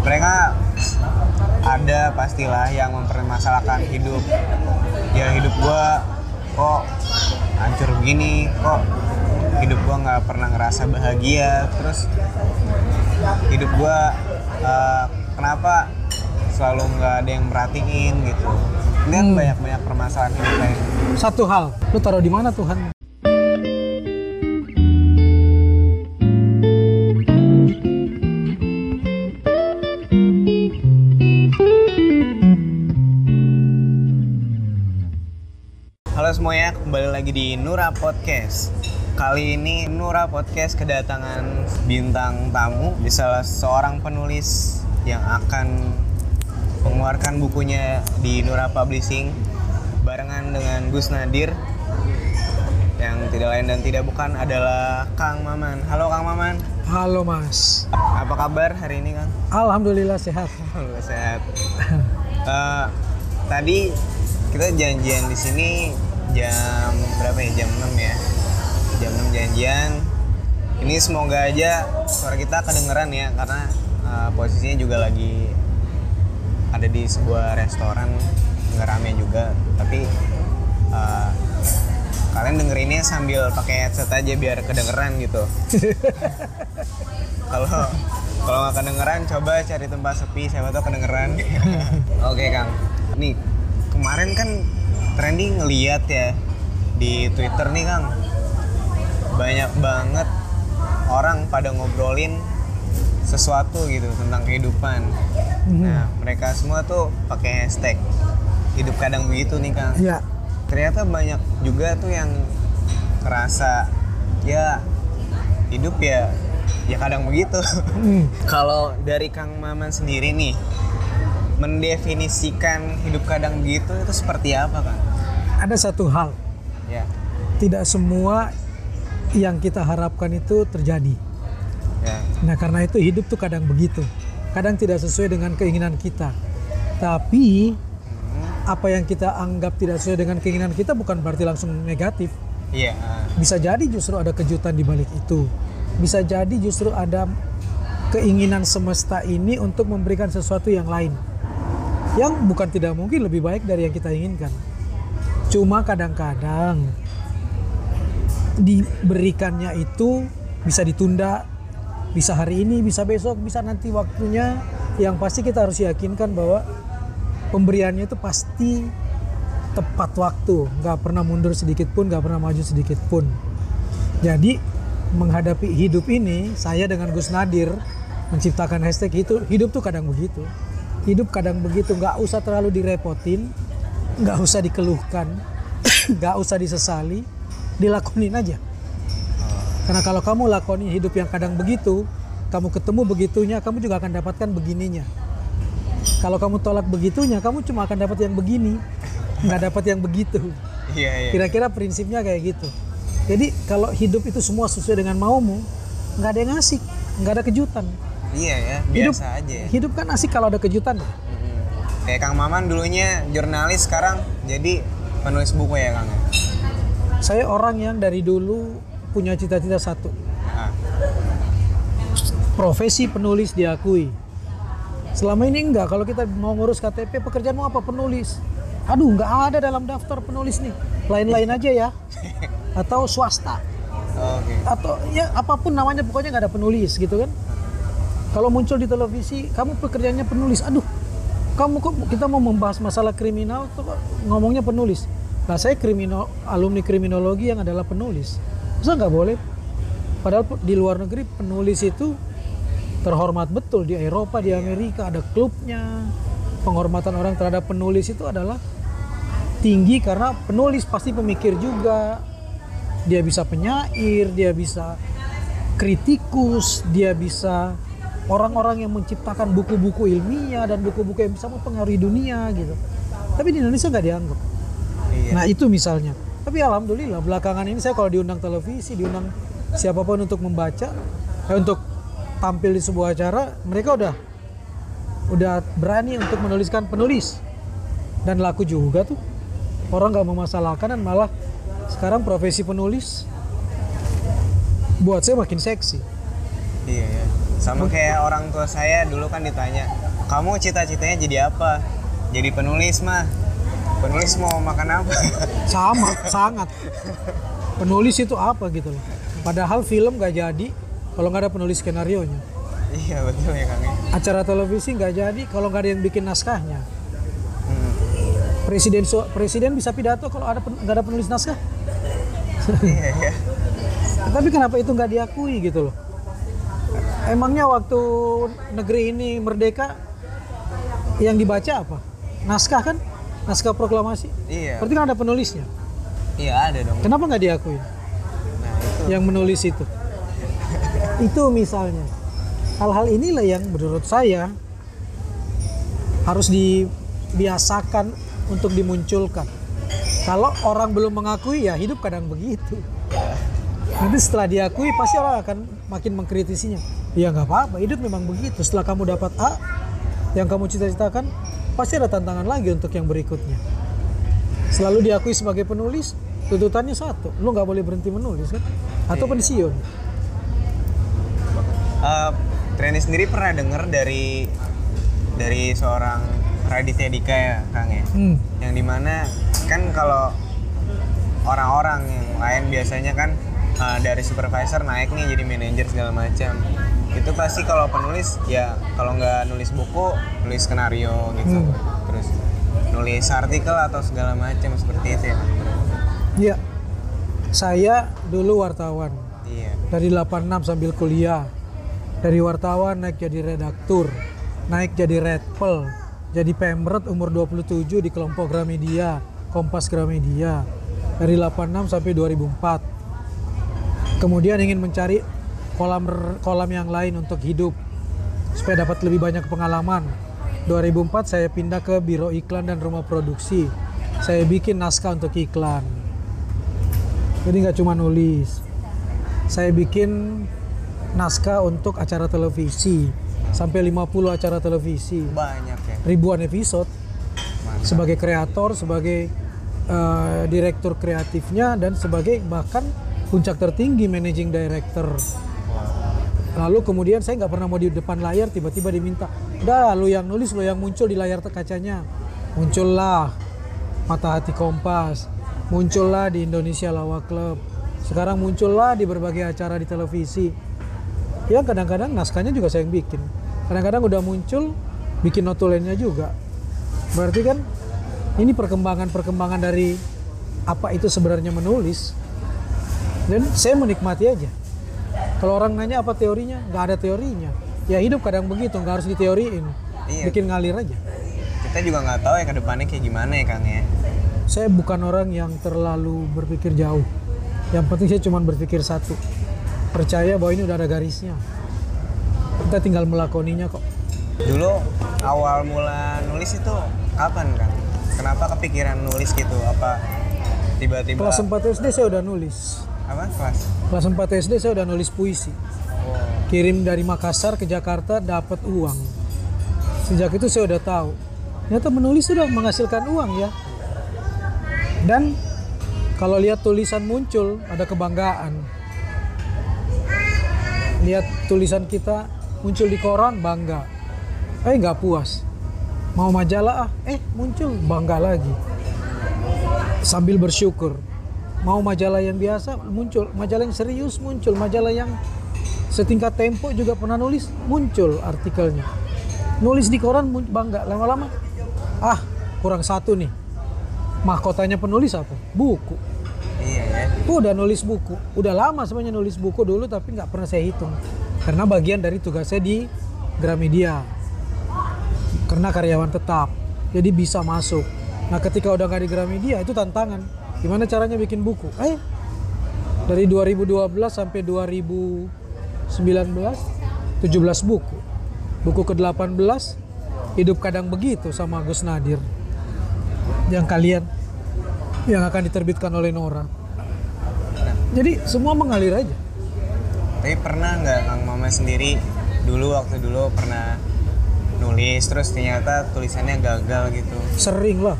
mereka ada pastilah yang mempermasalahkan hidup ya hidup gua kok hancur begini kok hidup gua nggak pernah ngerasa bahagia terus hidup gua eh, kenapa selalu nggak ada yang merhatiin gitu ini kan Hmm. banyak banyak permasalahan hidup lain Satu hal, lu taruh di mana Tuhan? Lagi di Nura Podcast. Kali ini Nura Podcast kedatangan bintang tamu di salah seorang penulis yang akan mengeluarkan bukunya di Nura Publishing barengan dengan Gus Nadir yang tidak lain dan tidak bukan adalah Kang Maman. Halo Kang Maman, Halo Mas. apa kabar hari ini Kang? Alhamdulillah sehat. Alhamdulillah sehat. Eh, tadi kita janjian di sini jam berapa ya? Jam 6 ya. Jam 6 janjian. Ini semoga aja suara kita kedengeran ya karena eh, posisinya juga lagi ada di sebuah restoran nggak rame juga tapi eh, kalian dengerinnya sambil pakai headset aja biar kedengeran gitu kalau kalau nggak kedengeran coba cari tempat sepi siapa tahu kedengeran oke kang nih kemarin kan trending ngeliat ya di twitter nih kang banyak banget orang pada ngobrolin sesuatu gitu tentang kehidupan Mhm. nah mereka semua tuh pakai hashtag hidup kadang begitu nih kang Ya, ternyata banyak juga tuh yang ngerasa ya hidup ya ya kadang begitu. Hmm. Kalau dari Kang Maman sendiri nih mendefinisikan hidup kadang begitu itu seperti apa Kang? Ada satu hal. Ya. Tidak semua yang kita harapkan itu terjadi. Ya. Nah karena itu hidup tuh kadang begitu. Kadang tidak sesuai dengan keinginan kita. Tapi Hmm, apa yang kita anggap tidak sesuai dengan keinginan kita bukan berarti langsung negatif. Iya. Bisa jadi justru ada kejutan di balik itu. Bisa jadi justru ada keinginan semesta ini untuk memberikan sesuatu yang lain. Yang bukan tidak mungkin lebih baik dari yang kita inginkan. Cuma kadang-kadang diberikannya itu bisa ditunda, bisa hari ini, bisa besok, bisa nanti waktunya. Yang pasti kita harus yakinkan bahwa pemberiannya itu pasti tepat waktu, nggak pernah mundur sedikit pun, nggak pernah maju sedikit pun. Jadi menghadapi hidup ini, saya dengan Gus Nadir menciptakan hashtag itu hidup tuh kadang begitu. Hidup kadang begitu, nggak usah terlalu direpotin, nggak usah dikeluhkan, nggak usah disesali, dilakonin aja. Karena kalau kamu lakoni hidup yang kadang begitu, kamu ketemu begitunya, kamu juga akan dapatkan begininya. Kalau kamu tolak begitunya, kamu cuma akan dapat yang begini, nggak dapat yang begitu. Iya, iya. Kira-kira prinsipnya kayak gitu. Jadi kalau hidup itu semua sesuai dengan maumu, nggak ada yang asik, nggak ada kejutan. Iya ya, Hidup, biasa aja ya. hidup kan asik kalau ada kejutan. Mm-mm. Kayak Kang Maman dulunya jurnalis sekarang jadi penulis buku ya Kang. ya? Saya orang yang dari dulu punya cita-cita satu, Ah, profesi penulis diakui. Selama ini enggak, kalau kita mau ngurus KTP, pekerjaanmu apa? Penulis. Aduh, nggak ada dalam daftar penulis nih. Lain-lain aja ya. Atau swasta. Oke. Atau ya apa pun namanya, pokoknya nggak ada penulis gitu kan. Kalau muncul di televisi, kamu pekerjaannya penulis. Aduh, kamu kok kita mau membahas masalah kriminal, tuh ngomongnya penulis. Nah, saya kriminal, alumni kriminologi yang adalah penulis. Masa nggak boleh? Padahal di luar negeri penulis itu terhormat betul di Eropa, di Amerika ada klubnya. Penghormatan orang terhadap penulis itu adalah tinggi karena penulis pasti pemikir juga. Dia bisa penyair, dia bisa kritikus, dia bisa orang-orang yang menciptakan buku-buku ilmiah dan buku-buku yang bisa mempengaruhi dunia gitu. Tapi di Indonesia nggak dianggap. Iya. Nah itu misalnya. Tapi alhamdulillah belakangan ini saya kalau diundang televisi, diundang siapa pun untuk membaca, eh, untuk tampil di sebuah acara, mereka udah udah berani untuk menuliskan penulis dan laku juga tuh. Orang nggak memasalahkan dan malah sekarang profesi penulis buat saya makin seksi. Iya ya. Sama kayak orang tua saya dulu kan ditanya kamu cita-citanya jadi apa? Jadi penulis mah penulis mau makan apa? Sama sangat. Penulis itu apa gitu loh. Padahal film gak jadi kalau nggak ada penulis skenario nya iya betul ya kang. Acara televisi nggak jadi kalau nggak ada yang bikin naskahnya. Hmm. presiden so- presiden bisa pidato kalau ada nggak ada penulis naskah? Iya iya. Tapi kenapa itu nggak diakui gitu loh emangnya waktu negeri ini merdeka yang dibaca apa? Naskah kan? Naskah proklamasi? Iya. Berarti kan ada penulisnya? Iya ada dong. Kenapa nggak diakui? Nah itu. Yang menulis itu? Itu misalnya. Hal-hal inilah yang menurut saya harus dibiasakan untuk dimunculkan. Kalau orang belum mengakui ya hidup kadang begitu. Nanti setelah diakui pasti orang akan makin mengkritisinya. Ya nggak apa-apa hidup memang begitu. Setelah kamu dapat A yang kamu cita-citakan pasti ada tantangan lagi untuk yang berikutnya. Selalu diakui sebagai penulis tuntutannya satu. Lu nggak boleh berhenti menulis kan? Atau pensiun. Eh, Trendy sendiri pernah dengar dari dari seorang Raditya Dika ya kang ya? Hmm. yang di mana kan kalau orang-orang yang lain biasanya kan uh, dari supervisor naik nih jadi manajer segala macam itu pasti kalau penulis ya kalau nggak nulis buku nulis skenario gitu Hmm. terus nulis artikel atau segala macam seperti itu ya Iya. Saya dulu wartawan. iya Dari 86 sambil kuliah. Dari wartawan naik jadi redaktur. Naik jadi redpel. Jadi pemret umur 27 di kelompok Gramedia. Kompas Gramedia. Dari 86 sampai 2004. Kemudian ingin mencari kolam kolam yang lain untuk hidup. Supaya dapat lebih banyak pengalaman. 2004 saya pindah ke Biro Iklan dan Rumah Produksi. Saya bikin naskah untuk iklan. Jadi nggak cuma nulis. Saya bikin naskah untuk acara televisi. Sampai 50 acara televisi. banyak ya Ribuan episode Mantap. sebagai kreator, sebagai eh, direktur kreatifnya dan sebagai bahkan puncak tertinggi managing director. Lalu kemudian saya nggak pernah mau di depan layar tiba-tiba diminta, "Dah, lu yang nulis, lu yang muncul di layar kacanya." Muncullah Mata Hati Kompas, muncullah di Indonesia Lawak Club. Sekarang muncullah di berbagai acara di televisi. Ya kadang-kadang naskahnya juga saya yang bikin. Kadang-kadang udah muncul bikin notulennya juga. Berarti kan ini perkembangan-perkembangan dari apa itu sebenarnya menulis. Dan saya menikmati aja. Kalau orang nanya apa teorinya, nggak ada teorinya. Ya hidup kadang begitu, nggak harus diteoriin. Iya. Bikin ngalir aja. kita juga nggak tahu ya ke depannya kayak gimana ya kang ya Saya bukan orang yang terlalu berpikir jauh. Yang penting saya cuma berpikir satu. Percaya bahwa ini udah ada garisnya. Kita tinggal melakoninya kok. dulu awal mula nulis itu kapan kang kenapa kepikiran nulis gitu apa tiba-tiba Kelas 4 SD saya udah nulis. Apa kelas Kelas 4 SD saya udah nulis puisi. oh. Kirim dari Makassar ke Jakarta dapat uang. Sejak itu saya udah tahu. Ternyata menulis sudah menghasilkan uang ya. Dan kalau lihat tulisan muncul ada kebanggaan. Lihat tulisan kita muncul di koran bangga. Eh nggak puas. Mau majalah ah, eh muncul bangga lagi. Sambil bersyukur. Mau majalah yang biasa muncul, majalah yang serius muncul, majalah yang setingkat Tempo juga pernah nulis muncul artikelnya. Nulis di koran bangga lama-lama. Ah, kurang satu nih. Mahkotanya penulis apa? Buku. iya ya udah nulis buku. Udah lama sebenarnya nulis buku dulu tapi nggak pernah saya hitung. Karena bagian dari tugas saya di Gramedia. Karena karyawan tetap. Jadi bisa masuk. Nah ketika udah nggak di Gramedia itu tantangan. Gimana caranya bikin buku? Eh, dari 2012 sampai 2019, 17 buku. Buku ke-18, Hidup Kadang Begitu sama Gus Nadir. Yang kalian, yang akan diterbitkan oleh Nora. Jadi semua mengalir aja. tapi pernah nggak kang mama sendiri dulu waktu dulu pernah nulis terus ternyata tulisannya gagal gitu Sering lah.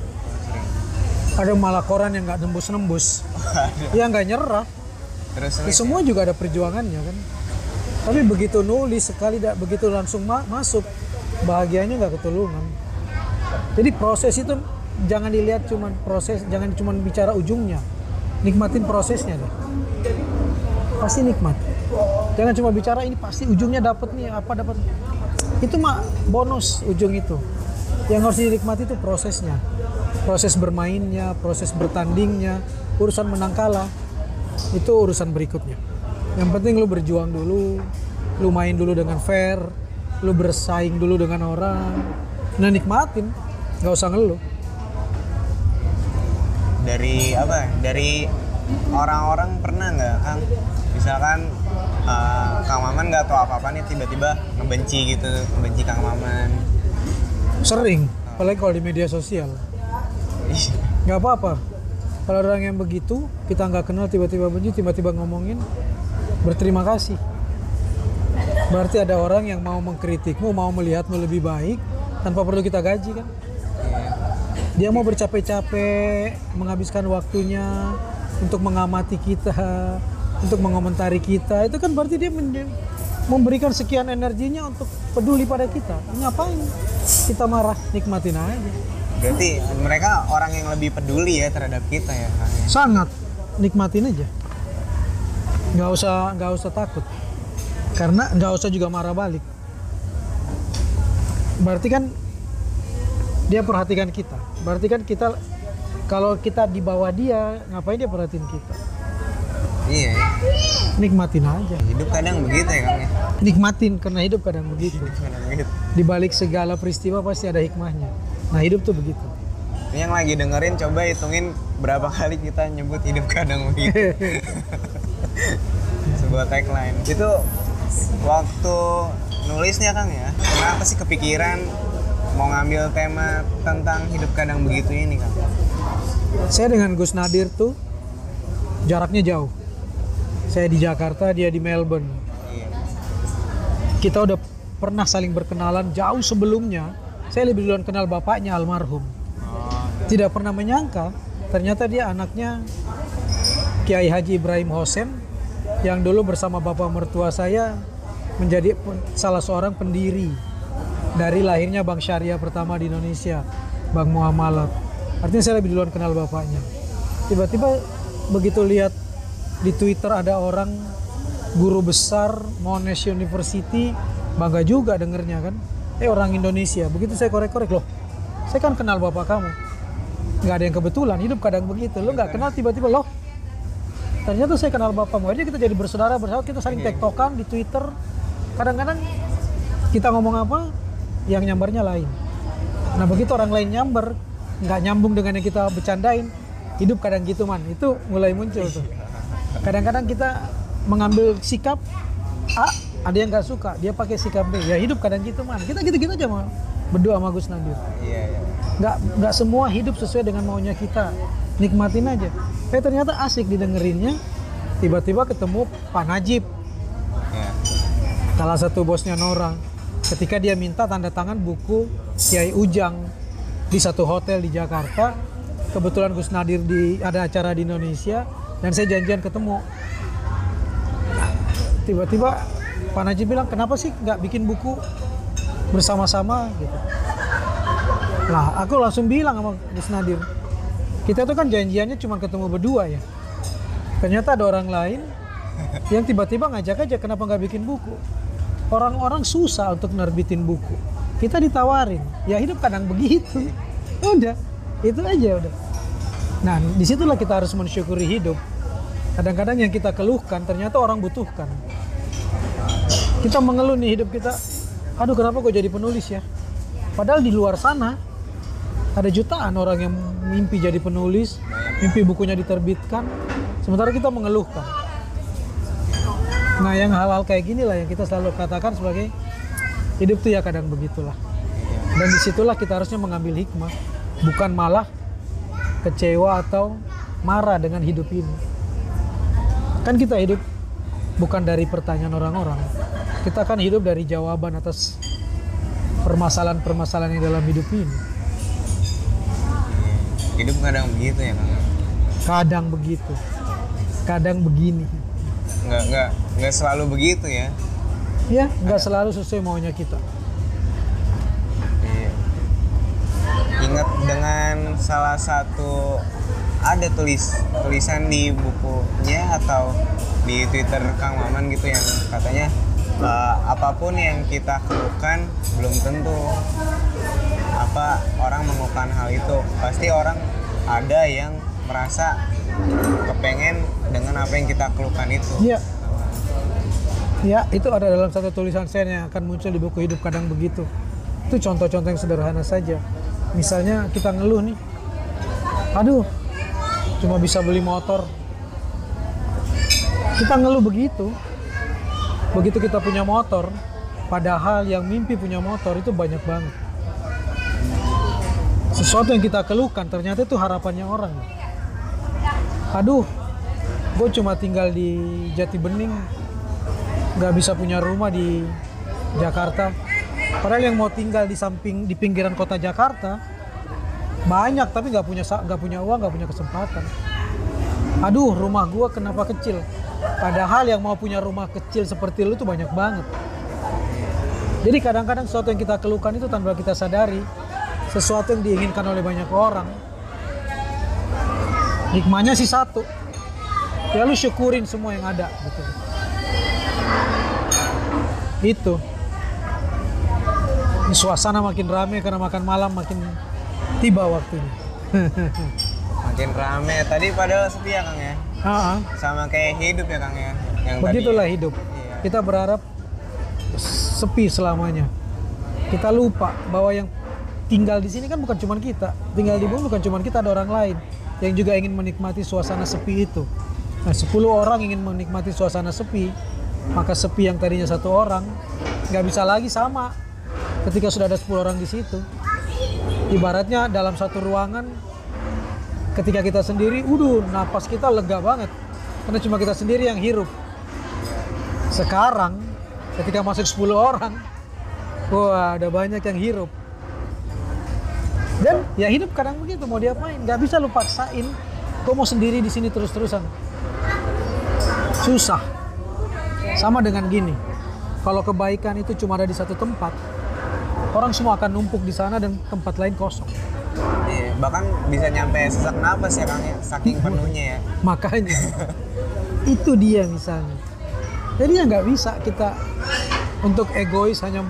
Ada malah koran yang nggak nembus-nembus. Ya nggak nyerah. terus Ya, nulis semua juga ada perjuangannya kan. Tapi begitu nulis sekali tidak begitu langsung ma- masuk bahagianya nggak ketulungan. Jadi proses itu jangan dilihat cuman proses, jangan cuman bicara ujungnya. Nikmatin prosesnya deh. Pasti nikmat. Jangan cuma bicara ini pasti ujungnya dapat nih apa dapat. Itu mah bonus ujung itu. Yang harus dinikmati itu prosesnya. Proses bermainnya, proses bertandingnya, urusan menang kalah itu urusan berikutnya. Yang penting lu berjuang dulu, lu main dulu dengan fair, lu bersaing dulu dengan orang, nah nikmatin, nggak usah ngeluh. dari apa dari orang-orang pernah nggak kang misalkan eh, kang maman nggak tahu apa apa nih tiba-tiba ngebenci gitu ngebenci kang maman Sering, apalagi kalau di media sosial. Nggak apa-apa. Kalau orang yang begitu, kita nggak kenal tiba-tiba benci, tiba-tiba ngomongin, berterima kasih. Berarti ada orang yang mau mengkritikmu, mau melihatmu lebih baik, tanpa perlu kita gaji kan? Dia mau bercapek-capek, menghabiskan waktunya untuk mengamati kita, untuk mengomentari kita. Itu kan berarti dia memberikan sekian energinya untuk peduli pada kita. Ngapain kita marah? Nikmatin aja. Berarti mereka orang yang lebih peduli ya terhadap kita ya kang ya? sangat. Nikmatin aja. Nggak usah nggak usah takut. Karena nggak usah juga marah balik. Berarti kan dia perhatikan kita. Berarti kan kita kalau kita di bawah dia ngapain dia perhatiin kita? Iya ya. nikmatin aja. Hidup kadang begitu ya kang ya? Nikmatin karena hidup kadang begitu. Kadang begitu. Di balik segala peristiwa pasti ada hikmahnya nah hidup tuh begitu. Ini yang lagi dengerin coba hitungin berapa kali kita nyebut hidup kadang begitu. Sebuah tagline. Itu waktu nulisnya kang ya. Kenapa sih kepikiran mau ngambil tema tentang hidup kadang begitu ini kang? Saya dengan Gus Nadir tuh jaraknya jauh. Saya di Jakarta dia di Melbourne. Iya. Kita udah pernah saling berkenalan jauh sebelumnya. Saya lebih duluan kenal bapaknya almarhum. Tidak pernah menyangka ternyata dia anaknya Kiai Haji Ibrahim Hosen yang dulu bersama bapak mertua saya menjadi salah seorang pendiri dari lahirnya Bank Syariah pertama di Indonesia, Bank Muamalat. Artinya saya lebih duluan kenal bapaknya. Tiba-tiba begitu lihat di Twitter ada orang guru besar Monash University bangga juga dengernya kan eh orang Indonesia begitu saya korek-korek loh saya kan kenal bapak kamu. Nggak ada yang kebetulan hidup kadang begitu. Lo nggak kenal tiba-tiba loh ternyata saya kenal bapakmu. Akhirnya kita jadi bersaudara bersahabat kita saling tektokan di Twitter. Kadang-kadang kita ngomong apa yang nyambarnya lain. Nah begitu orang lain nyamber nggak nyambung dengan yang kita bercandain hidup kadang gitu man. Itu mulai muncul tuh. Kadang-kadang kita mengambil sikap A ada yang nggak suka dia pakai sikap B. Ya hidup kadang gitu man. Kita gitu-gitu aja mau berdua sama Gus Nadir iya iya. Nggak nggak semua hidup sesuai dengan maunya kita. Nikmatin aja. Eh ternyata asik didengerinnya. Tiba-tiba ketemu Pak Najib. Iya. Salah satu bosnya Norang. Ketika dia minta tanda tangan buku Kiai Ujang di satu hotel di Jakarta kebetulan Gus Nadir di ada acara di Indonesia dan saya janjian ketemu. Tiba-tiba Pak Najib bilang kenapa sih nggak bikin buku bersama-sama? Gitu. Lah aku langsung bilang sama Gus Nadir kita tuh kan janjiannya cuma ketemu berdua ya. Ternyata ada orang lain yang tiba-tiba ngajak aja kenapa nggak bikin buku? Orang-orang susah untuk nerbitin buku. Kita ditawarin. Ya hidup kadang begitu. Udah itu aja udah. Nah di situlah kita harus mensyukuri hidup. Kadang-kadang yang kita keluhkan ternyata orang butuhkan kita mengeluh nih hidup kita. Aduh kenapa kok jadi penulis ya? Padahal di luar sana ada jutaan orang yang mimpi jadi penulis mimpi bukunya diterbitkan. Sementara kita mengeluhkan. Nah yang hal-hal kayak gini lah yang kita selalu katakan sebagai hidup tuh ya kadang begitulah. Dan di situlah kita harusnya mengambil hikmah. Bukan malah kecewa atau marah dengan hidup ini. Kan kita hidup bukan dari pertanyaan orang-orang kita kan hidup dari jawaban atas permasalahan-permasalahan yang dalam hidup ini. Hidup kadang begitu ya kang? Kadang begitu. Kadang begini. Nggak nggak nggak selalu begitu ya? Ya nggak selalu sesuai maunya kita. Iya. Ingat dengan salah satu ada tulis tulisan di bukunya atau di Twitter Kang Maman gitu yang katanya eh, apa pun yang kita keluhkan belum tentu apa orang mengeluhkan hal itu. Pasti orang ada yang merasa kepengen dengan apa yang kita keluhkan itu. Iya. Ya, itu ada dalam satu tulisan saya yang akan muncul di buku hidup kadang begitu. Itu contoh-contoh yang sederhana saja. Misalnya kita ngeluh nih, aduh, cuma bisa beli motor. Kita ngeluh begitu. Begitu kita punya motor, padahal yang mimpi punya motor itu banyak banget. Sesuatu yang kita keluhkan ternyata itu harapannya orang. Aduh, gue cuma tinggal di Jati Bening, nggak bisa punya rumah di Jakarta. Padahal yang mau tinggal di samping di pinggiran kota Jakarta banyak tapi nggak punya nggak punya uang nggak punya kesempatan. Aduh rumah gua kenapa kecil? Padahal yang mau punya rumah kecil seperti lu tuh banyak banget. Jadi kadang-kadang sesuatu yang kita keluhkan itu tanpa kita sadari sesuatu yang diinginkan oleh banyak orang. Hikmahnya sih satu, ya lu syukurin semua yang ada gitu. Itu. Ini suasana makin rame karena makan malam makin tiba waktunya. Makin rame. Tadi padahal sepi ya Kang ya. Ah, ah. Sama kayak hidup ya Kang ya. Yang tadi begitulah ya. hidup. Iya. Kita berharap sepi selamanya. Kita lupa bahwa yang tinggal di sini kan bukan cuma kita. Tinggal di bumi bukan cuma kita, ada orang lain yang juga ingin menikmati suasana sepi itu. Nah, 10 orang ingin menikmati suasana sepi, maka sepi yang tadinya satu orang nggak bisa lagi sama ketika sudah ada 10 orang di situ. Ibaratnya dalam satu ruangan ketika kita sendiri, udah napas kita lega banget karena cuma kita sendiri yang hirup. Sekarang ketika masuk 10 orang, wah ada banyak yang hirup. Dan ya hidup kadang begitu mau diapain, nggak bisa lu paksain. Kau mau sendiri di sini terus-terusan, susah. Sama dengan gini, kalau kebaikan itu cuma ada di satu tempat, orang semua akan numpuk di sana dan tempat lain kosong. Iya, bahkan bisa nyampe sesak napas ya Kang ya, saking penuhnya ya. Makanya itu dia misalnya. Jadi ya nggak bisa kita untuk egois hanya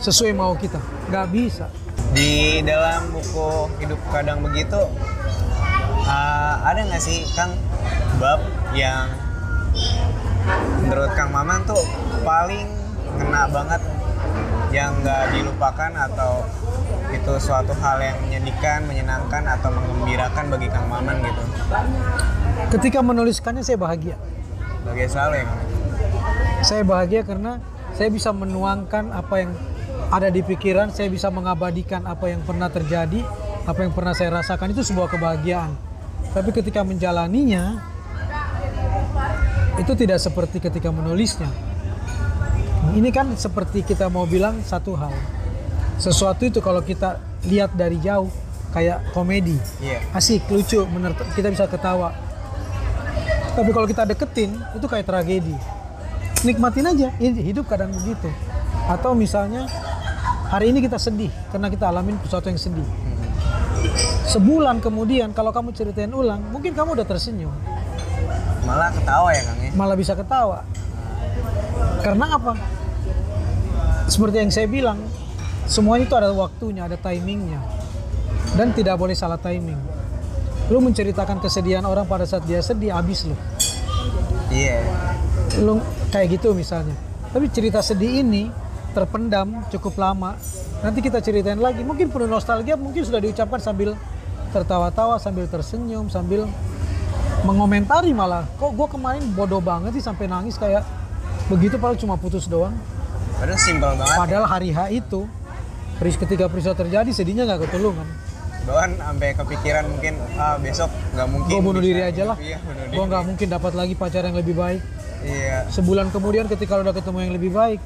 sesuai mau kita, nggak bisa. Di dalam buku hidup kadang begitu uh, ada nggak sih Kang bab yang menurut Kang Maman tuh paling kena banget yang nggak dilupakan atau itu suatu hal yang menyedihkan, menyenangkan atau mengembirakan bagi Kang Maman gitu. Ketika menuliskannya saya bahagia. Sebagai selalu ya. Saya bahagia karena saya bisa menuangkan apa yang ada di pikiran, saya bisa mengabadikan apa yang pernah terjadi, apa yang pernah saya rasakan itu sebuah kebahagiaan. Tapi ketika menjalaninya itu tidak seperti ketika menulisnya. Ini kan seperti kita mau bilang satu hal. Sesuatu itu kalau kita lihat dari jauh kayak komedi, Iya. asik, lucu, bener, kita bisa ketawa. Tapi kalau kita deketin itu kayak tragedi. Nikmatin aja, hidup kadang begitu. Atau misalnya hari ini kita sedih karena kita alamin sesuatu yang sedih. Sebulan kemudian kalau kamu ceritain ulang, mungkin kamu udah tersenyum, Malah ketawa ya Kang ya. malah bisa ketawa. Karena apa? Seperti yang saya bilang, semuanya itu ada waktunya, ada timingnya. Dan tidak boleh salah timing. Lu menceritakan kesedihan orang pada saat dia sedih, habis lu. Iya. Lu kayak gitu misalnya. Tapi cerita sedih ini terpendam cukup lama. Nanti kita ceritain lagi. Mungkin penuh nostalgia, mungkin sudah diucapkan sambil tertawa-tawa, sambil tersenyum, sambil mengomentari malah. Kok gue kemarin bodoh banget sih sampai nangis kayak begitu padahal cuma putus doang. Padahal simpel banget. Padahal hari H itu peris ketika peristiwa terjadi sedihnya nggak ketulungan. Bahkan sampai kepikiran mungkin ah besok nggak mungkin. Gue bunuh diri aja lah. Iya, Gue nggak mungkin dapat lagi pacar yang lebih baik. Iya. Sebulan kemudian ketika lo udah ketemu yang lebih baik,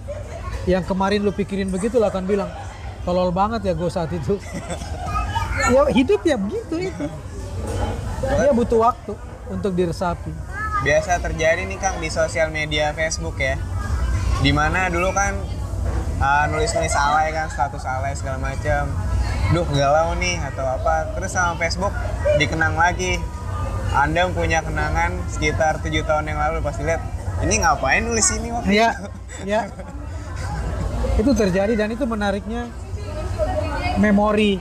yang kemarin lu pikirin begitu lo akan bilang, tolol banget ya gue saat itu. ya hidup ya begitu itu. Dia butuh waktu untuk diresapi. Biasa terjadi nih Kang di sosial media Facebook ya. di mana dulu kan uh, nulis-nulis alay kan status alay segala macam duh galau nih atau apa. Terus sama Facebook dikenang lagi. Anda punya kenangan sekitar tujuh tahun yang lalu pasti lihat ini ngapain nulis ini waktu ya itu?" ya. Itu terjadi dan itu menariknya memori.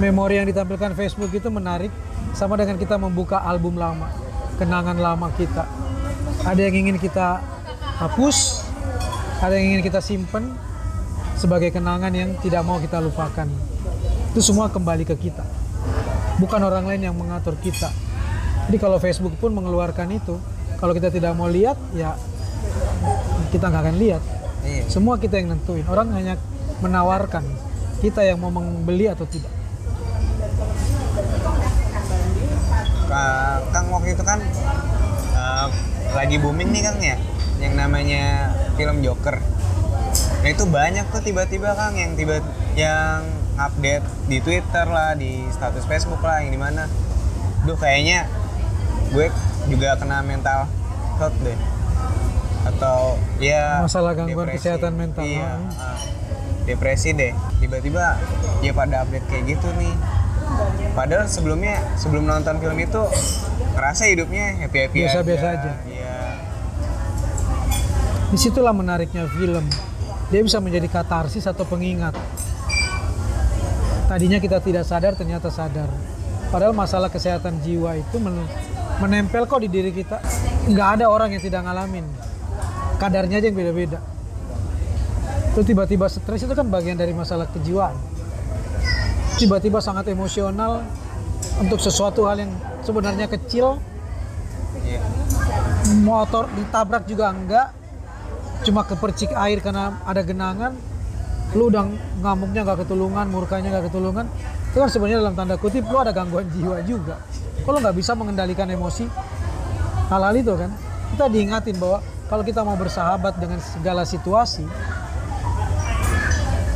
Memori yang ditampilkan Facebook itu menarik sama dengan kita membuka album lama kenangan lama kita. Ada yang ingin kita hapus ada yang ingin kita simpen sebagai kenangan yang tidak mau kita lupakan. Itu semua kembali ke kita. Bukan orang lain yang mengatur kita. Jadi kalau Facebook pun mengeluarkan itu kalau kita tidak mau lihat ya kita nggak akan lihat. Iya. Semua kita yang nentuin. Orang hanya menawarkan kita yang mau membeli atau tidak. Ka- Kang waktu itu kan uh, lagi booming nih Kang ya? Yang namanya film Joker. Nah itu banyak tuh tiba-tiba Kang yang tiba yang update di Twitter lah, di status Facebook lah, yang di mana. Duh kayaknya gue juga kena mental health deh. Atau ya Masalah gangguan kesehatan mental. Iya. Uh, depresi deh. Tiba-tiba ya pada update kayak gitu nih. Padahal sebelumnya sebelum nonton film itu ngerasa hidupnya happy happy Biasa-biasa aja. Iya. Di situlah menariknya film. Dia bisa menjadi katarsis atau pengingat. Tadinya kita tidak sadar ternyata sadar. Padahal masalah kesehatan jiwa itu men- menempel kok di diri kita. Nggak ada orang yang tidak ngalamin. Kadarnya aja yang beda-beda. Itu tiba-tiba stres itu kan bagian dari masalah kejiwaan. Tiba-tiba sangat emosional untuk sesuatu hal yang sebenarnya kecil. Iya. motor ditabrak juga enggak cuma kepercik air karena ada genangan lu udah ngamuknya nggak ketulungan murkanya nggak ketulungan. Itu kan sebenarnya dalam tanda kutip lu ada gangguan jiwa juga. Kalau nggak bisa mengendalikan emosi hal-hal itu kan. Kita diingatin bahwa kalau kita mau bersahabat dengan segala situasi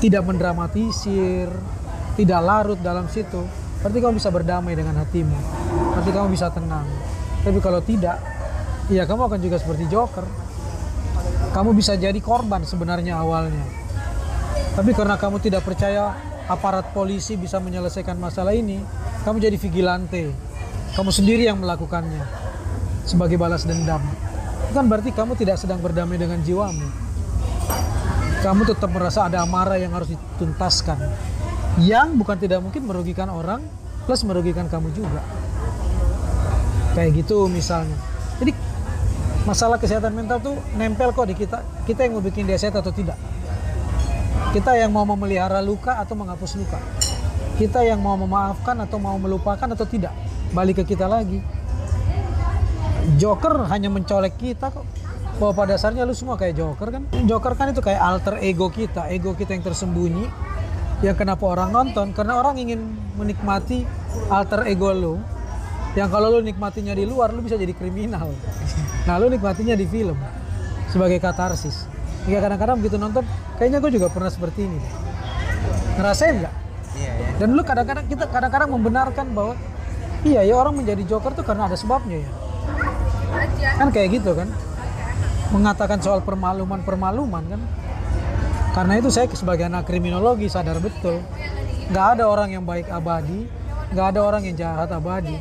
tidak mendramatisir tidak larut dalam situ berarti kamu bisa berdamai dengan hatimu berarti kamu bisa tenang. Tapi kalau tidak ya kamu akan juga seperti joker kamu bisa jadi korban sebenarnya awalnya. Tapi karena kamu tidak percaya aparat polisi bisa menyelesaikan masalah ini kamu jadi vigilante. Kamu sendiri yang melakukannya sebagai balas dendam. Itu kan berarti kamu tidak sedang berdamai dengan jiwamu. Kamu tetap merasa ada amarah yang harus dituntaskan. Yang bukan tidak mungkin merugikan orang plus merugikan kamu juga. Kayak gitu misalnya masalah kesehatan mental tuh nempel kok di kita. Kita yang mau bikin dia sehat atau tidak? Kita yang mau memelihara luka atau menghapus luka? Kita yang mau memaafkan atau mau melupakan atau tidak? Balik ke kita lagi. Joker hanya mencolek kita kok. Bahwa pada dasarnya lu semua kayak Joker kan? Joker kan itu kayak alter ego kita. Ego kita yang tersembunyi. Yang kenapa orang nonton? Karena orang ingin menikmati alter ego lu yang kalau lu nikmatinya di luar lu bisa jadi kriminal. Nah lu nikmatinya di film sebagai katarsis. Hingga kadang-kadang begitu nonton kayaknya gue juga pernah seperti ini deh. ngerasain nggak? Iya ya. dan lu kadang-kadang kita kadang-kadang membenarkan bahwa iya ya orang menjadi joker tuh karena ada sebabnya ya. Kan kayak gitu kan? Mengatakan soal permaluman-permaluman kan? Karena itu saya sebagai anak kriminologi sadar betul. Nggak ada orang yang baik abadi nggak ada orang yang jahat abadi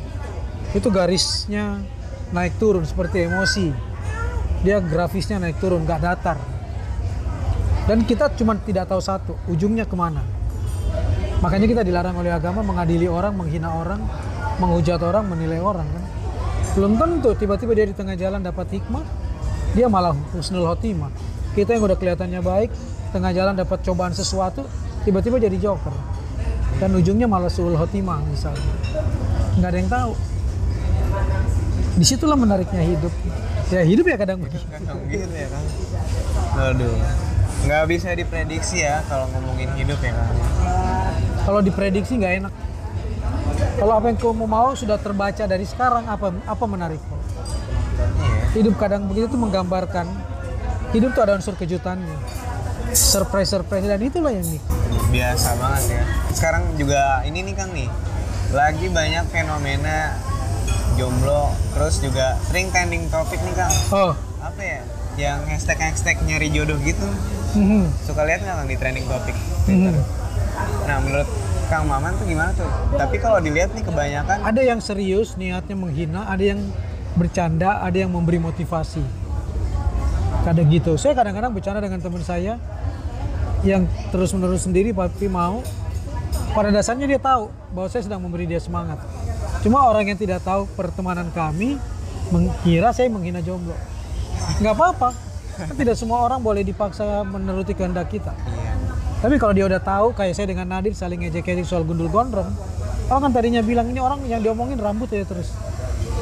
itu garisnya naik turun seperti emosi. Dia grafisnya naik turun nggak datar. Dan kita cuma tidak tahu satu ujungnya ke mana. Makanya kita dilarang oleh agama mengadili orang menghina orang menghujat orang menilai orang kan? Belum tentu tiba-tiba dia di tengah jalan dapat hikmah dia malah husnul khotimah. Kita yang udah kelihatannya baik tengah jalan dapat cobaan sesuatu tiba-tiba jadi joker. Dan ujungnya malah suul khotimah misalnya. Nggak ada yang tahu di situlah menariknya hidup ya hidup ya kadang begitu Kadang gitu ya kan. Aduh. Nggak bisa diprediksi ya kalau ngomongin hidup ya kan. kalau diprediksi nggak enak kalau apa yang kamu mau sudah terbaca dari sekarang apa apa menarik Iya. hidup kadang begitu tuh menggambarkan hidup tuh ada unsur kejutannya surprise surprise dan itulah yang nih Biasa banget ya. Sekarang juga ini nih Kang nih. Lagi banyak fenomena jomblo terus juga sering trending topik nih Kang. oh Apa ya? yang hashtag hashtag nyari jodoh gitu Mhm. suka lihat nggak Kang di trending topik? Mhm. Nah menurut Kang Maman tuh gimana tuh? Tapi kalau dilihat nih kebanyakan Ada yang serius niatnya menghina, ada yang bercanda, ada yang memberi motivasi. Kadang gitu. Saya kadang-kadang bercanda dengan teman saya yang terus-menerus sendiri tapi mau. Pada dasarnya dia tahu bahwa saya sedang memberi dia semangat. Cuma orang yang tidak tahu pertemanan kami mengira saya menghina jomblo. Nggak apa-apa. Kan tidak semua orang boleh dipaksa menuruti kehendak kita. Iya. Tapi kalau dia udah tahu kayak saya dengan Nadir saling ejek-ejek soal gundul gondrong, orang kan tadinya bilang ini orang yang diomongin rambut ya terus.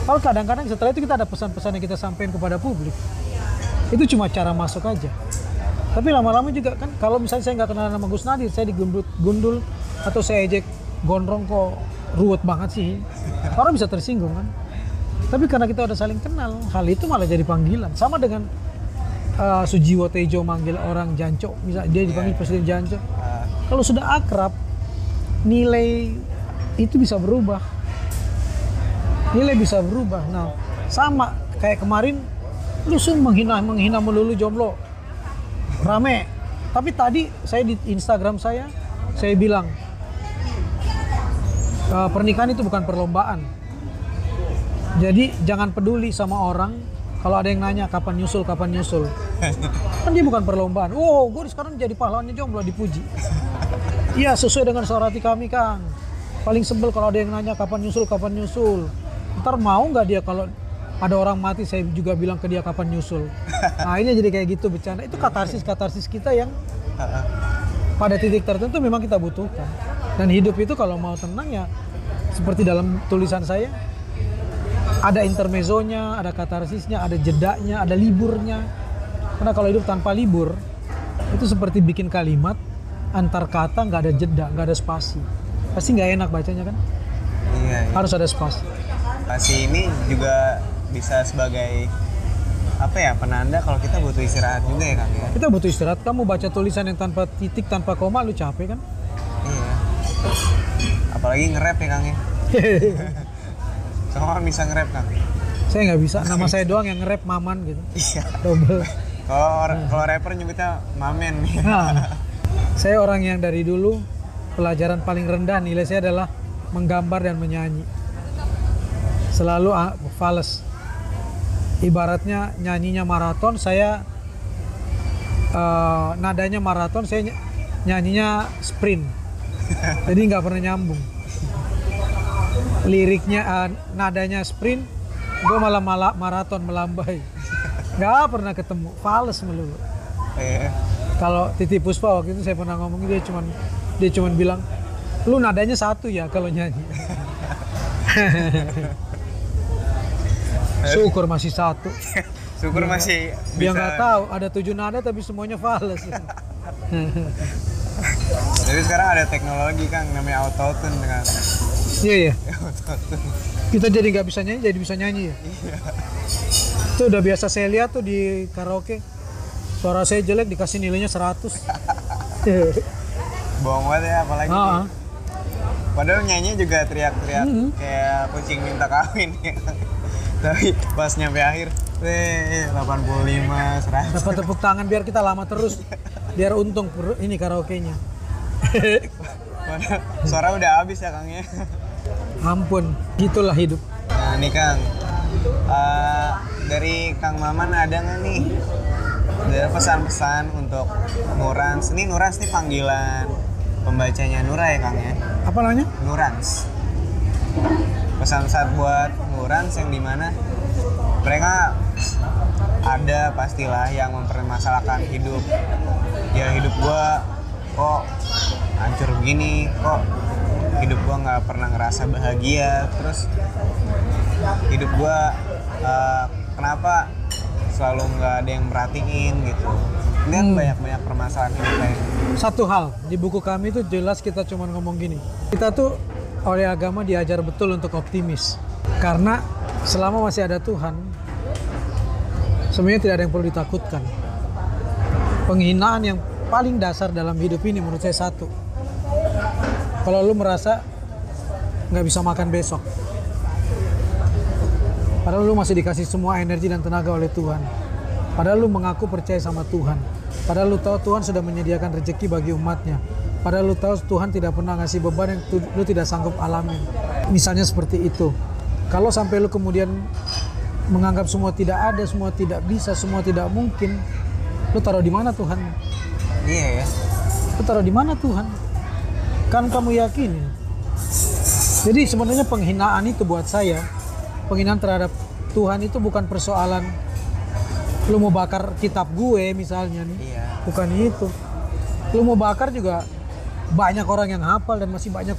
Kalau kadang-kadang setelah itu kita ada pesan-pesan yang kita sampaikan kepada publik. Itu cuma cara masuk aja. Tapi lama-lama juga kan kalau misalnya saya nggak kenal nama Gus Nadir, saya digundul gundul atau saya ejek gondrong kok ruwet banget sih. Orang bisa tersinggung kan. Tapi karena kita udah saling kenal, hal itu malah jadi panggilan. Sama dengan uh, Sujiwo Tejo manggil orang Janco, misalnya dia dipanggil Presiden Janco. Ah, Kalau sudah akrab, nilai itu bisa berubah. Nilai bisa berubah. Nah, sama kayak kemarin, lu menghina menghina melulu jomblo, rame. Tapi tadi saya di Instagram saya, saya bilang "Eh, pernikahan itu bukan perlombaan. Jadi jangan peduli sama orang kalau ada yang nanya kapan nyusul, kapan nyusul. Kan dia bukan perlombaan. Wow, gue sekarang jadi pahlawannya jomblo dipuji. Iya sesuai dengan suara hati kami Kang. Paling sebel kalau ada yang nanya kapan nyusul, kapan nyusul. Ntar mau nggak dia kalau ada orang mati saya juga bilang ke dia kapan nyusul. Nah ini jadi kayak gitu bercanda. Itu katarsis katarsis kita yang pada titik tertentu memang kita butuhkan. Dan hidup itu kalau mau tenang ya seperti dalam tulisan saya ada intermezzonya, ada katarsisnya, ada jedanya, ada liburnya. Karena kalau hidup tanpa libur itu seperti bikin kalimat antar kata nggak ada jeda, nggak ada spasi. Pasti nggak enak bacanya kan? Iya, iya. Harus ada spasi. Pasti ini juga bisa sebagai apa ya penanda kalau kita butuh istirahat juga ya Kang ya. Kita butuh istirahat. Kamu baca tulisan yang tanpa titik, tanpa koma, lu capek kan? Iya. Apalagi nge-rap ya Kang ya. Orang bisa nge-rap Kang. saya nggak bisa. Nama saya doang yang nge-rap Maman gitu. Iya. Double. Kalau kalau rapper nyebutnya mamen. Nah, saya orang yang dari dulu pelajaran paling rendah nilai saya adalah menggambar dan menyanyi. Selalu ah, fales. Ibaratnya nyanyinya maraton, saya eh, nadanya maraton, saya ny- nyanyinya sprint. Jadi nggak pernah nyambung. Liriknya, eh, nadanya sprint, gue malah malah maraton melambai. Nggak pernah ketemu, fales melulu Iya. kalau Titi Puspa waktu itu saya pernah ngomong dia cuman dia cuman bilang lu nadanya satu ya kalau nyanyi syukur masih satu Syukur masih dia nggak tahu ada tujuh nada tapi semuanya fals Jadi sekarang ada teknologi Kang namanya autotune dengan iya iya autotune. kita jadi nggak bisa nyanyi jadi bisa nyanyi ya itu udah biasa saya lihat tuh di karaoke suara saya jelek dikasih nilainya 100 Bohong banget ya apalagi. Ah, ah. Padahal nyanyi juga teriak-teriak Mhm. kayak kucing minta kawin ya. Tapi pas nyampe akhir, weh 85, 100. dapat tepuk tangan biar kita lama terus biar untung ini karaoke-nya suara udah habis ya Kang ya. ampun gitulah hidup Nah nih Kang, Eh, dari Kang Maman ada nggak nih ada pesan-pesan untuk Nurans? Ini Nurans nih panggilan pembacanya Nura ya Kang ya? apa namanya Nurans. Pesan-pesan buat Nurans yang di mana mereka ada pastilah yang mempermasalahkan hidup. Ya hidup gua kok hancur begini, kok hidup gua nggak pernah ngerasa bahagia, terus hidup gua eh, kenapa selalu nggak ada yang merhatiin gitu. Ini kan Hmm. banyak-banyak permasalahan hidup lain. satu hal di buku kami itu jelas kita cuma ngomong gini kita tuh oleh agama diajar betul untuk optimis karena selama masih ada Tuhan sebenarnya tidak ada yang perlu ditakutkan penghinaan yang paling dasar dalam hidup ini menurut saya satu kalau lu merasa nggak bisa makan besok padahal lu masih dikasih semua energi dan tenaga oleh Tuhan Padahal lu mengaku percaya sama Tuhan. Padahal lu tahu Tuhan sudah menyediakan rezeki bagi umatnya. Padahal lu tahu Tuhan tidak pernah ngasih beban yang lu tidak sanggup alami. Misalnya seperti itu. Kalau sampai lu kemudian menganggap semua tidak ada, semua tidak bisa, semua tidak mungkin, lu taruh di mana Tuhan? Iya ya. Lu taruh di mana Tuhan? Kan kamu yakin. Jadi sebenarnya penghinaan itu buat saya, penghinaan terhadap Tuhan itu bukan persoalan lu mau bakar kitab gue misalnya nih. Iya. Bukan itu. Lu mau bakar juga banyak orang yang hafal dan masih banyak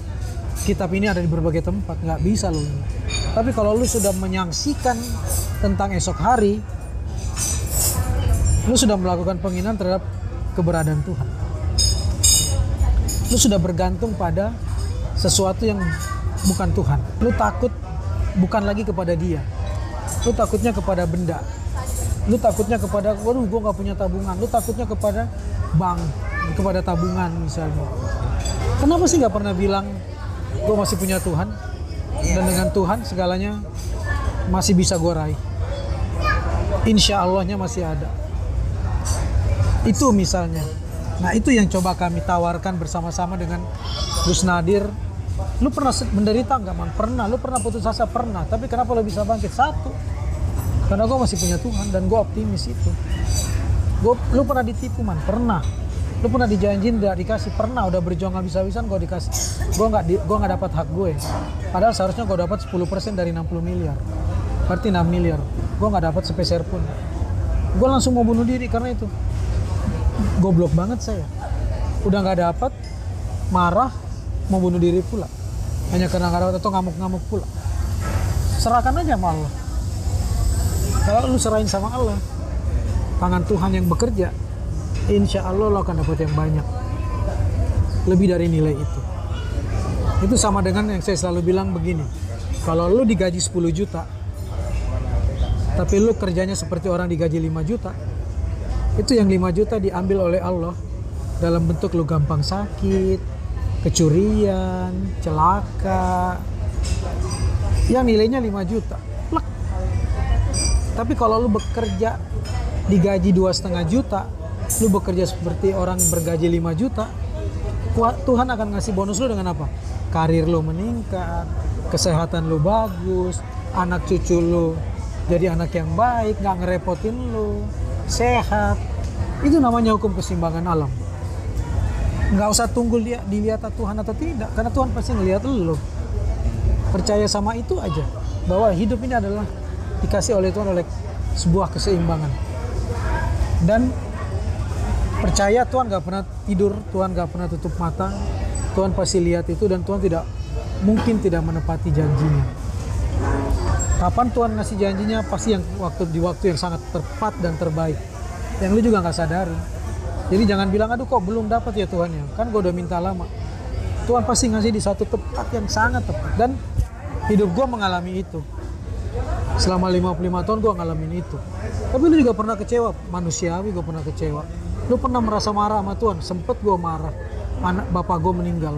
kitab ini ada di berbagai tempat. Nggak bisa lu. Tapi kalau lu sudah menyaksikan tentang esok hari, lu sudah melakukan penghinaan terhadap keberadaan Tuhan. Lu sudah bergantung pada sesuatu yang bukan Tuhan. Lu takut bukan lagi kepada dia. Lu takutnya kepada benda. Lu takutnya kepada, waduh gue nggak punya tabungan. Lu takutnya kepada bank, kepada tabungan misalnya. Kenapa sih nggak pernah bilang gue masih punya Tuhan? Dan dengan Tuhan segalanya masih bisa gue raih. Insya Allahnya masih ada. Itu misalnya. Nah itu yang coba kami tawarkan bersama-sama dengan Gus Nadir. Lu pernah menderita nggak man? Pernah. Lu pernah putus asa? Pernah. Tapi kenapa lu bisa bangkit? Satu. Karena gue masih punya Tuhan dan gue optimis itu. Gua, lu pernah ditipu man? Pernah. Lu pernah dijanjin tidak dikasih? Pernah. Udah berjuang habis-habisan gue dikasih. Gue nggak di, gua nggak dapat hak gue. Padahal seharusnya gue dapat 10% dari 60 miliar. Berarti 6 miliar. Gue nggak dapat sepeser pun. Gue langsung mau bunuh diri karena itu. Goblok banget saya. Udah nggak dapat, marah, mau bunuh diri pula. Hanya karena nggak dapat atau ngamuk-ngamuk pula. Serahkan aja sama Allah. Kalau lu serahin sama Allah, tangan Tuhan yang bekerja, insya Allah lo akan dapat yang banyak. Lebih dari nilai itu. Itu sama dengan yang saya selalu bilang begini. Kalau lu digaji 10 juta, tapi lu kerjanya seperti orang digaji 5 juta, itu yang 5 juta diambil oleh Allah dalam bentuk lu gampang sakit, kecurian, celaka, yang nilainya 5 juta. Plek. Tapi kalau lu bekerja digaji dua setengah juta, lu bekerja seperti orang bergaji 5 juta, Tuhan akan ngasih bonus lu dengan apa? Karir lu meningkat, kesehatan lu bagus, anak cucu lu jadi anak yang baik, nggak ngerepotin lu, sehat. Itu namanya hukum keseimbangan alam. Nggak usah tunggu dia dilihat Tuhan atau tidak, karena Tuhan pasti ngelihat lu. Percaya sama itu aja, bahwa hidup ini adalah dikasih oleh Tuhan oleh sebuah keseimbangan. Dan percaya Tuhan nggak pernah tidur, Tuhan nggak pernah tutup mata, Tuhan pasti lihat itu dan Tuhan tidak mungkin tidak menepati janjinya. Kapan Tuhan ngasih janjinya pasti yang waktu di waktu yang sangat tepat dan terbaik. Yang lu juga nggak sadari. Jadi jangan bilang aduh kok belum dapat ya Tuhan ya. Kan gue udah minta lama. Tuhan pasti ngasih di satu tempat yang sangat tepat dan hidup gue mengalami itu. Selama 55 tahun gue ngalamin itu. Tapi lu juga pernah kecewa, manusiawi gue pernah kecewa. Lu pernah merasa marah sama Tuhan? Sempet gue marah. Anak bapak gue meninggal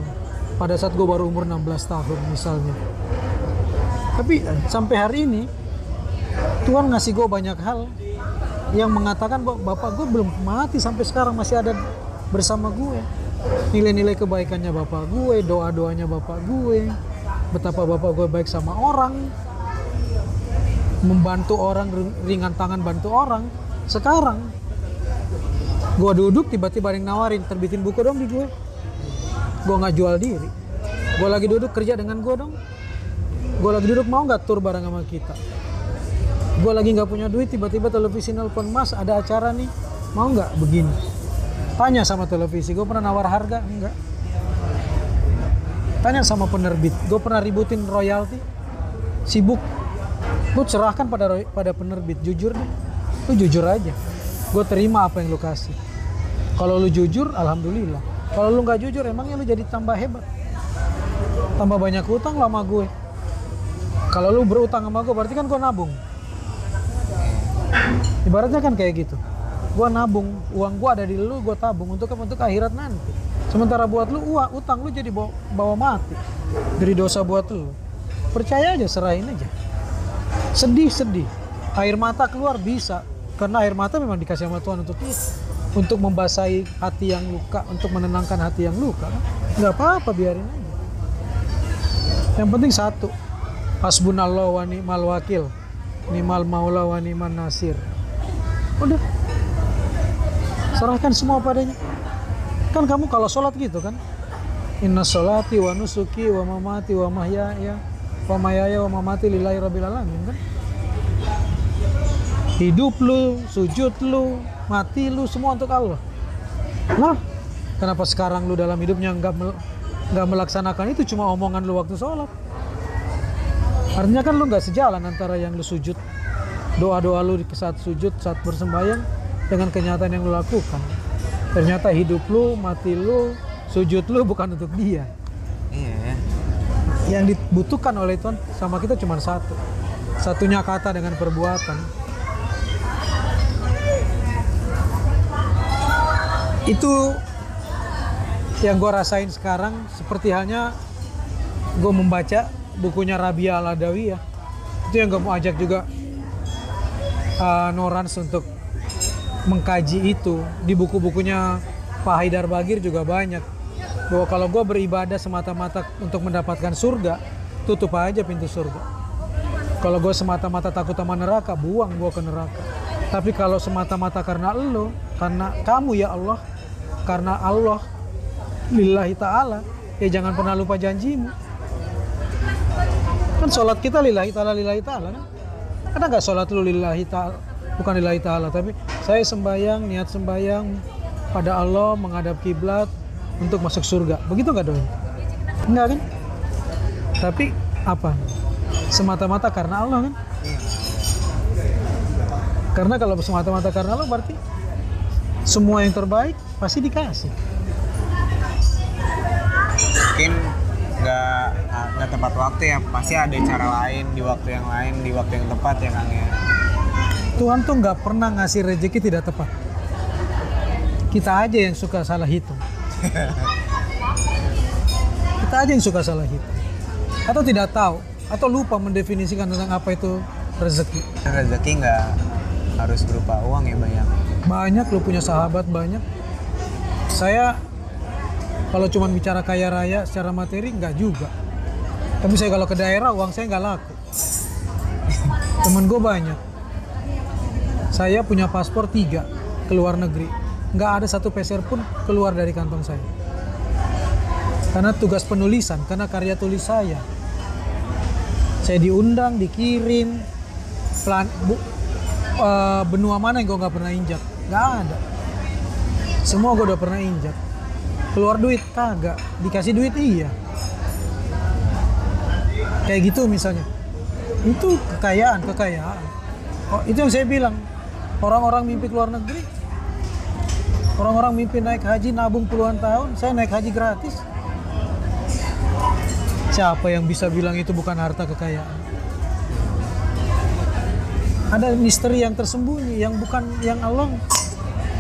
pada saat gue baru umur 16 tahun misalnya. Tapi sampai hari ini Tuhan ngasih gue banyak hal yang mengatakan bahwa bapak gue belum mati sampai sekarang masih ada bersama gue. Nilai-nilai kebaikannya bapak gue, doa-doanya bapak gue, betapa bapak gue baik sama orang, membantu orang ringan tangan bantu orang. Sekarang gue duduk tiba-tiba ada yang nawarin terbitin buku dong di gue. Gue nggak jual diri. Gue lagi duduk kerja dengan gue dong. Gue lagi duduk mau nggak tur bareng sama kita. Gue lagi nggak punya duit tiba-tiba televisi nelpon mas ada acara nih mau nggak begini. Tanya sama televisi, gue pernah nawar harga enggak? Tanya sama penerbit, gue pernah ributin royalti, sibuk. Gue cerahkan pada pada penerbit, jujur deh, lu jujur aja. Gue terima apa yang lu kasih. Kalau lu jujur, alhamdulillah. Kalau lu nggak jujur, emangnya lu jadi tambah hebat. Tambah banyak utang lama gue. Kalau lu berutang sama gue, berarti kan gue nabung. Ibaratnya kan kayak gitu. Gua nabung, uang gua ada di lu, gua tabung untuk? Untuk akhirat nanti. Sementara buat lu uang, utang lu jadi bawa, bawa mati. Dari dosa buat lu. Percaya aja, serahin aja. Sedih, sedih. Air mata keluar bisa. karena air mata memang dikasih sama Tuhan untuk untuk membasahi hati yang luka untuk menenangkan hati yang luka nggak apa-apa biarin aja yang penting satu hasbunallah wa ni'mal wakil ni'mal maula wa ni'man nasir. Udah. Serahkan semua padanya. Kan kamu kalau sholat gitu kan? Inna sholati wa nusuki wa mamati wa mahyaya wa mayaya wa mamati lillahi rabbil alamin kan? Hidup lu sujud lu mati lu semua untuk Allah. Lah kenapa sekarang lu dalam hidupnya nggak nggak melaksanakan itu? Cuma omongan lu waktu sholat artinya kan lu nggak sejalan antara yang lu sujud doa-doa lu di saat sujud saat bersembahyang dengan kenyataan yang lu lakukan. Ternyata hidup lu mati lu sujud lu bukan untuk dia. Iya. Ya. yang dibutuhkan oleh Tuhan sama kita cuma satu. Satunya kata dengan perbuatan. Itu yang gue rasain sekarang seperti halnya gue membaca bukunya Rabia al ya. Itu yang mau ajak juga uh, Norans untuk mengkaji itu. Di buku-bukunya Pak Haidar Bagir juga banyak. Bahwa kalau gue beribadah semata-mata untuk mendapatkan surga tutup aja pintu surga. Kalau gue semata-mata takut sama neraka buang gue ke neraka. Tapi kalau semata-mata karena lo karena kamu ya Allah karena Allah lillahi ta'ala ya jangan pernah lupa janjimu kan sholat kita lillahi ta'ala lillahi ta'ala kan? Ada nggak sholat lu lillahi ta'ala? Bukan lillahi ta'ala tapi saya sembayang niat sembayang pada Allah menghadap kiblat untuk masuk surga. Begitu nggak doi? Enggak kan? Tapi apa? Semata-mata karena Allah kan? Karena kalau semata-mata karena Allah berarti semua yang terbaik pasti dikasih. Mungkin nggak nggak tepat waktu ya. Pasti ada cara lain di waktu yang lain di waktu yang tepat ya Kang ya. Tuhan tuh nggak pernah ngasih rezeki tidak tepat kita aja yang suka salah hitung kita aja yang suka salah hitung atau tidak tahu atau lupa mendefinisikan tentang apa itu rezeki Rezeki nggak harus berupa uang ya banyak. banyak lu punya sahabat banyak saya kalau cuma bicara kaya raya secara materi nggak juga tapi saya kalau ke daerah uang saya nggak laku. Temen gue banyak. Saya punya paspor tiga ke luar negeri. Nggak ada satu peser pun keluar dari kantong saya. Karena tugas penulisan karena karya tulis saya. Saya diundang dikirim. Plan bu, eh, benua mana yang gue nggak pernah injak? Nggak ada. Semua gue udah pernah injak. Keluar duit kagak. Dikasih duit iya kayak gitu misalnya. Itu kekayaan kekayaan. Oh, itu yang saya bilang. Orang-orang mimpi keluar negeri orang-orang mimpi naik haji nabung puluhan tahun saya naik haji gratis. Siapa yang bisa bilang itu bukan harta kekayaan? Ada misteri yang tersembunyi yang bukan yang Allah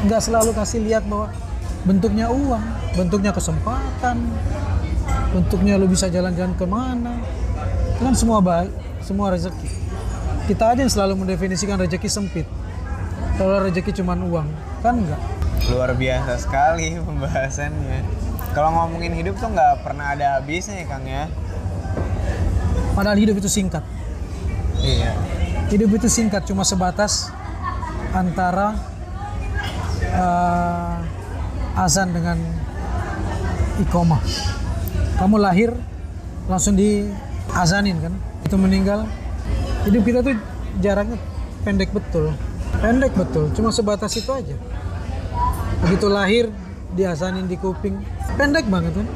nggak selalu kasih lihat bahwa bentuknya uang bentuknya kesempatan bentuknya lu bisa jalan-jalan ke mana itu kan semua baik semua rezeki kita aja yang selalu mendefinisikan rezeki sempit kalau rezeki cuma uang kan enggak Luar biasa sekali pembahasannya. Kalau ngomongin hidup tuh nggak pernah ada habisnya ya Kang ya. padahal hidup itu singkat Iya. hidup itu singkat cuma sebatas antara eh, azan dengan ikomah kamu lahir langsung di azanin kan? Itu meninggal. Hidup kita tuh jaraknya pendek betul. Pendek betul cuma sebatas itu aja. Begitu lahir diazanin di kuping. Pendek banget kan?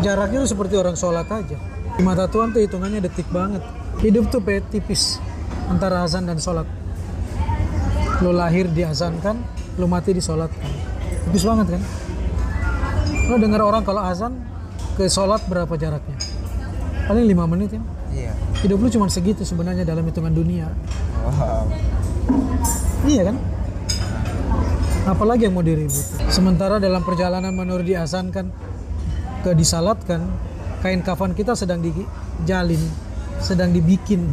Jaraknya tuh seperti orang sholat aja. Di mata Tuhan tuh hitungannya detik banget. Hidup tuh pe- tipis antara azan dan sholat. Lu lahir diazankan lu mati disolatkan. Tipis banget kan? Lu dengar orang kalau azan ke sholat berapa jaraknya paling lima menit ya. Iya. hidup lu cuma segitu sebenarnya dalam hitungan dunia. Wow. iya kan? Apalagi yang mau diribut. Sementara dalam perjalanan menurut diazankan ke disalatkan kain kafan kita sedang dijalin sedang dibikin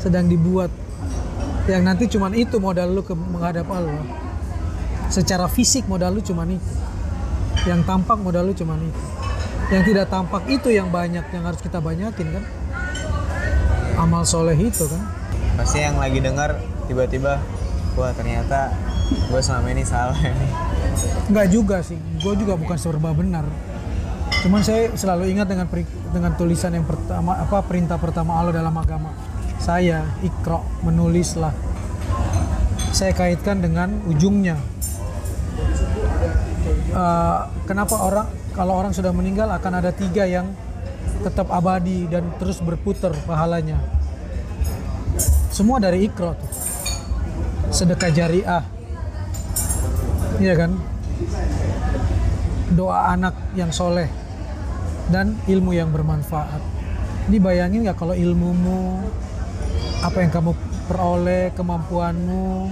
sedang dibuat. Yang nanti cuman itu modal lu ke menghadap Allah. Secara fisik modal lu cuman itu. Yang tampak modal lu cuman itu yang tidak tampak itu yang banyak yang harus kita banyakin kan amal soleh itu kan pasti yang lagi dengar tiba-tiba wah ternyata gue selama ini salah nih Enggak juga sih, gue juga bukan serba benar. Cuman saya selalu ingat dengan peri- dengan tulisan yang pertama apa perintah pertama Allah dalam agama saya ikro menulislah. Saya kaitkan dengan ujungnya. Eh, kenapa orang kalau orang sudah meninggal akan ada tiga yang tetap abadi dan terus berputar pahalanya. Semua dari ikro tuh. Sedekah jariah. Iya kan? doa anak yang soleh dan ilmu yang bermanfaat. Ini bayangin nggak kalau ilmumu, apa yang kamu peroleh, kemampuanmu,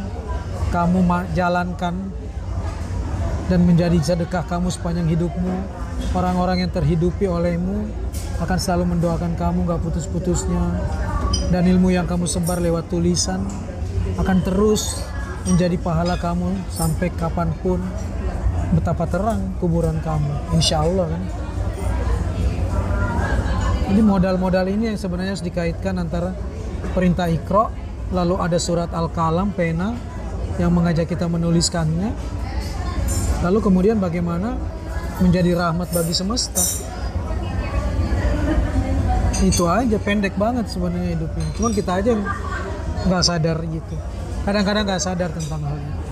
kamu jalankan dan menjadi sedekah kamu sepanjang hidupmu. Orang-orang yang terhidupi olehmu akan selalu mendoakan kamu nggak putus-putusnya. Dan ilmu yang kamu sebar lewat tulisan akan terus menjadi pahala kamu sampai kapan pun betapa terang kuburan kamu insya Allah kan jadi modal-modal ini yang sebenarnya harus dikaitkan antara perintah ikro lalu ada surat al-kalam pena yang mengajak kita menuliskannya lalu kemudian bagaimana menjadi rahmat bagi semesta itu aja pendek banget sebenarnya hidup ini cuman kita aja nggak sadar gitu kadang-kadang nggak sadar tentang hal itu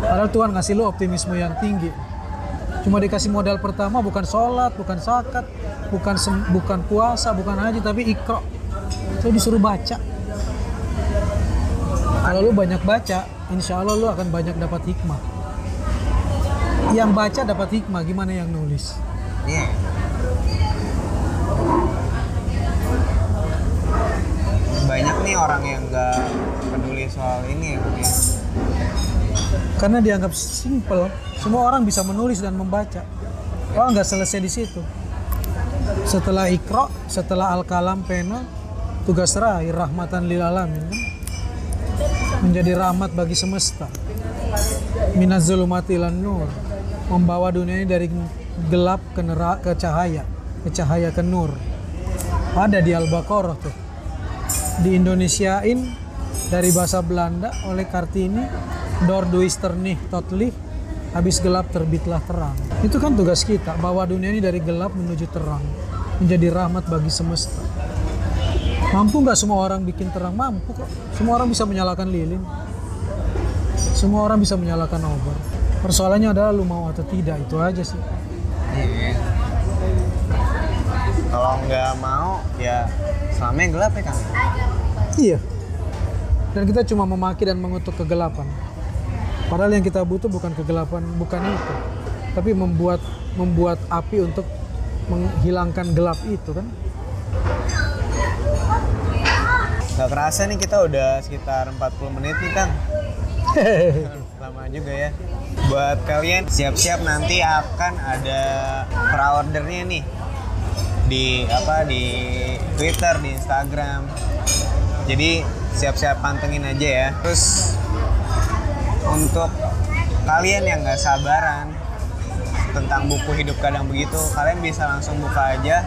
Padahal Tuhan ngasih lu optimisme yang tinggi. Cuma dikasih modal pertama bukan sholat, bukan zakat, bukan bukan puasa, bukan haji, tapi ikro. Lu disuruh baca. Kalau lu banyak baca, insya Allah lu akan banyak dapat hikmah. Yang baca dapat hikmah, gimana yang nulis? Iya. Banyak nih orang yang nggak peduli soal ini ya, ya. Karena dianggap simple, semua orang bisa menulis dan membaca. Oh nggak selesai di situ. Setelah ikro, setelah al-kalam pena, tugas terakhir rahmatan lil alamin? Menjadi rahmat bagi semesta. Minaz zulumati nur. Membawa dunia ini dari gelap ke neraka ke cahaya, ke cahaya ke nur. Ada di Al-Baqarah tuh. Di Indonesiain dari bahasa Belanda oleh Kartini Door duister nih totally habis gelap terbitlah terang. Itu kan tugas kita, bawa dunia ini dari gelap menuju terang, menjadi rahmat bagi semesta. Mampu nggak semua orang bikin terang? Mampu kok. Semua orang bisa menyalakan lilin. Semua orang bisa menyalakan obor. Persoalannya adalah lu mau atau tidak, itu aja sih. Iya. Kalau nggak mau, ya selama yang gelap ya Kang. Iya. Dan kita cuma memaki dan mengutuk kegelapan. Padahal yang kita butuh bukan kegelapan, bukan itu. Tapi membuat membuat api untuk menghilangkan gelap itu kan. Gak kerasa nih kita udah sekitar 40 menit nih Kang. Lama juga ya. Buat kalian siap-siap nanti akan ada pre-ordernya nih di apa di Twitter, di Instagram. Jadi siap-siap pantengin aja ya. Terus untuk kalian yang nggak sabaran tentang buku hidup kadang begitu, kalian bisa langsung buka aja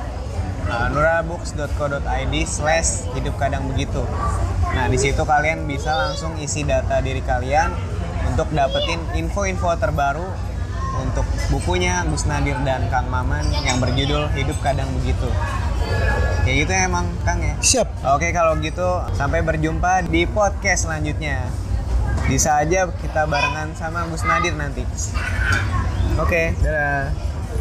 uh, nurabooks.co.id slash hidup kadang begitu. Nah di situ kalian bisa langsung isi data diri kalian untuk dapetin info-info terbaru untuk bukunya Gus Nadir dan Kang Maman yang berjudul Hidup Kadang Begitu. Kayak gitu ya emang Kang ya. Siap. Oke kalau gitu sampai berjumpa di podcast selanjutnya. Bisa aja kita barengan sama Gus Nadir nanti. Oke, dadah.